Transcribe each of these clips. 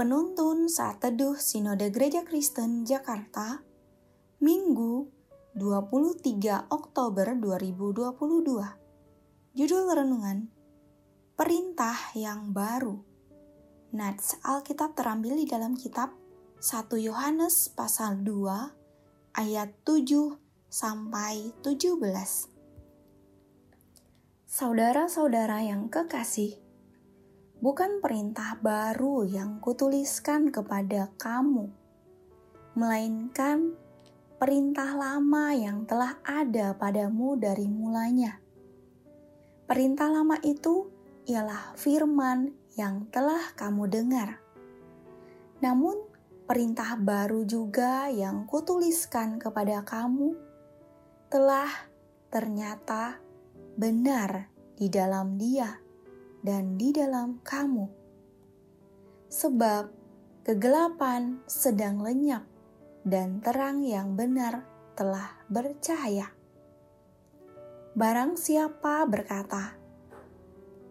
Penuntun Saat Teduh Sinode Gereja Kristen Jakarta Minggu 23 Oktober 2022 Judul Renungan Perintah yang Baru. Nats Alkitab terambil di dalam kitab 1 Yohanes pasal 2 ayat 7 sampai 17 Saudara-saudara yang kekasih, bukan perintah baru yang kutuliskan kepada kamu, melainkan perintah lama yang telah ada padamu dari mulanya. Perintah lama itu ialah firman yang telah kamu dengar. Namun, perintah baru juga yang kutuliskan kepada kamu telah ternyata benar di dalam Dia dan di dalam kamu. Sebab kegelapan sedang lenyap dan terang yang benar telah bercahaya. Barang siapa berkata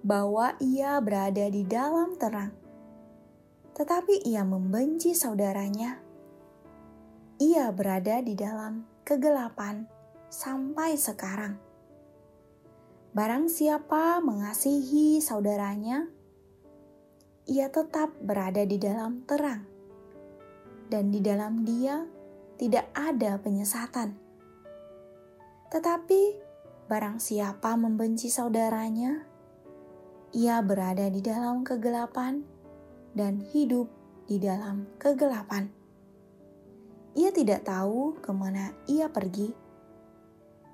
bahwa ia berada di dalam terang, tetapi ia membenci saudaranya, ia berada di dalam kegelapan sampai sekarang. Barang siapa mengasihi saudaranya, ia tetap berada di dalam terang, dan di dalam dia tidak ada penyesatan. Tetapi barang siapa membenci saudaranya, ia berada di dalam kegelapan dan hidup di dalam kegelapan. Ia tidak tahu ke mana ia pergi,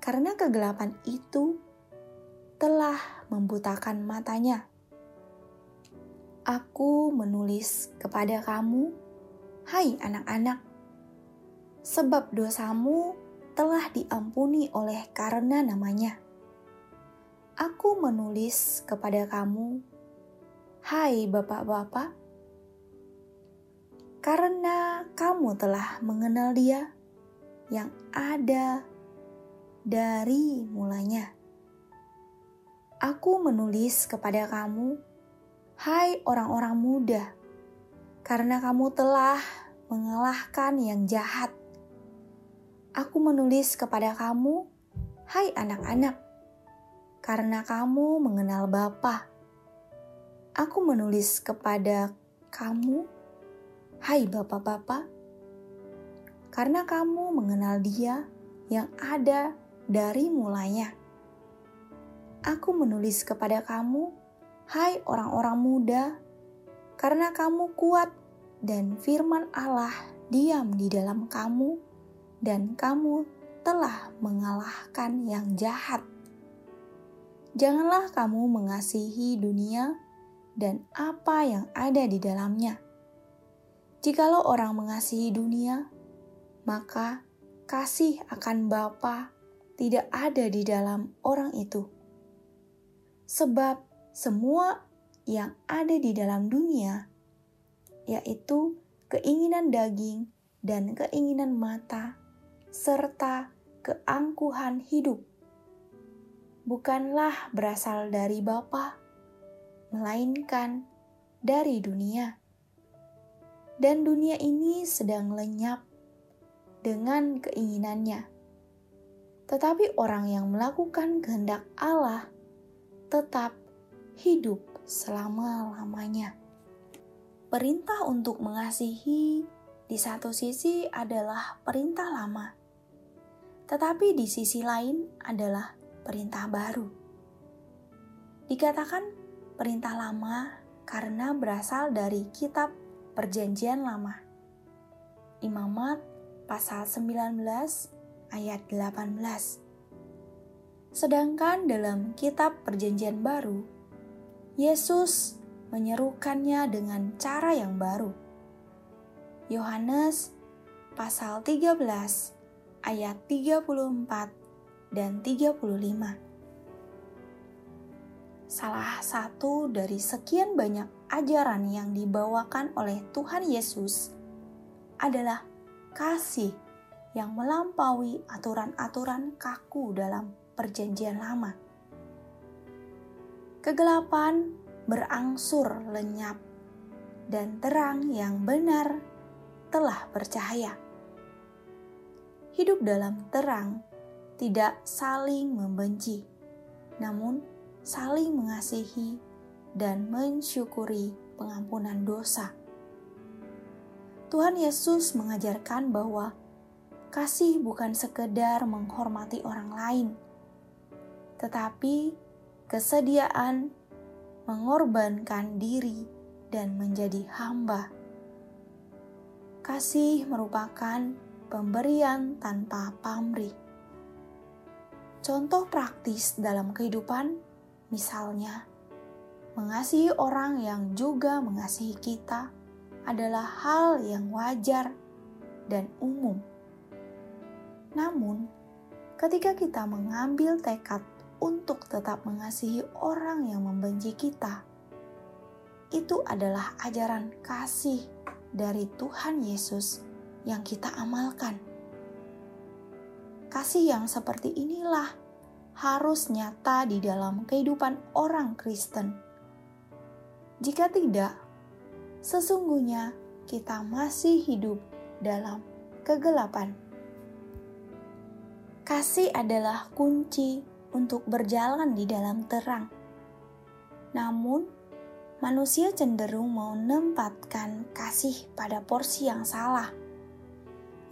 karena kegelapan itu telah membutakan matanya. Aku menulis kepada kamu, hai anak-anak, sebab dosamu telah diampuni oleh karena namanya. Aku menulis kepada kamu, hai bapak-bapak, karena kamu telah mengenal Dia yang ada dari mulanya. Aku menulis kepada kamu, hai orang-orang muda, karena kamu telah mengalahkan yang jahat. Aku menulis kepada kamu, hai anak-anak, karena kamu mengenal Bapa. Aku menulis kepada kamu, hai bapak-bapak, karena kamu mengenal Dia yang ada dari mulanya aku menulis kepada kamu, hai orang-orang muda, karena kamu kuat dan firman Allah diam di dalam kamu, dan kamu telah mengalahkan yang jahat. Janganlah kamu mengasihi dunia dan apa yang ada di dalamnya. Jikalau orang mengasihi dunia, maka kasih akan Bapa tidak ada di dalam orang itu. Sebab semua yang ada di dalam dunia, yaitu keinginan daging dan keinginan mata, serta keangkuhan hidup, bukanlah berasal dari Bapa, melainkan dari dunia. Dan dunia ini sedang lenyap dengan keinginannya. Tetapi orang yang melakukan kehendak Allah tetap hidup selama-lamanya. Perintah untuk mengasihi di satu sisi adalah perintah lama, tetapi di sisi lain adalah perintah baru. Dikatakan perintah lama karena berasal dari kitab Perjanjian Lama. Imamat pasal 19 ayat 18. Sedangkan dalam kitab Perjanjian Baru, Yesus menyerukannya dengan cara yang baru. Yohanes pasal 13 ayat 34 dan 35. Salah satu dari sekian banyak ajaran yang dibawakan oleh Tuhan Yesus adalah kasih yang melampaui aturan-aturan kaku dalam Perjanjian Lama. Kegelapan berangsur lenyap dan terang yang benar telah bercahaya. Hidup dalam terang tidak saling membenci, namun saling mengasihi dan mensyukuri pengampunan dosa. Tuhan Yesus mengajarkan bahwa kasih bukan sekedar menghormati orang lain, tetapi kesediaan mengorbankan diri dan menjadi hamba. Kasih merupakan pemberian tanpa pamrih. Contoh praktis dalam kehidupan, misalnya, mengasihi orang yang juga mengasihi kita adalah hal yang wajar dan umum. Namun, ketika kita mengambil tekad untuk tetap mengasihi orang yang membenci kita. Itu adalah ajaran kasih dari Tuhan Yesus yang kita amalkan. Kasih yang seperti inilah harus nyata di dalam kehidupan orang Kristen. Jika tidak, sesungguhnya kita masih hidup dalam kegelapan. Kasih adalah kunci untuk berjalan di dalam terang. Namun, manusia cenderung mau menempatkan kasih pada porsi yang salah,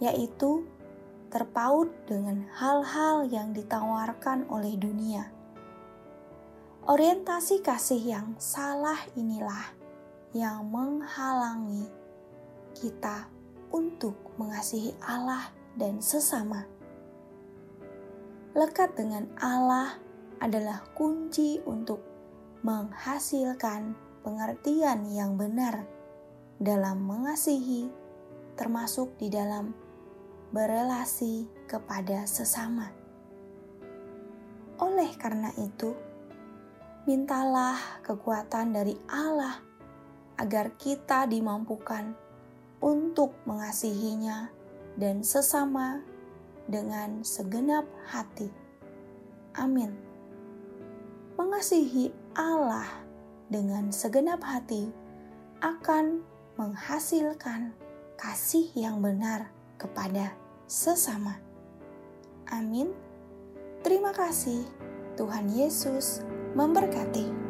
yaitu terpaut dengan hal-hal yang ditawarkan oleh dunia. Orientasi kasih yang salah inilah yang menghalangi kita untuk mengasihi Allah dan sesama lekat dengan Allah adalah kunci untuk menghasilkan pengertian yang benar dalam mengasihi, termasuk di dalam berelasi kepada sesama. Oleh karena itu, mintalah kekuatan dari Allah agar kita dimampukan untuk mengasihinya dan sesama dengan segenap hati. Amin. Mengasihi Allah dengan segenap hati akan menghasilkan kasih yang benar kepada sesama. Amin. Terima kasih. Tuhan Yesus memberkati.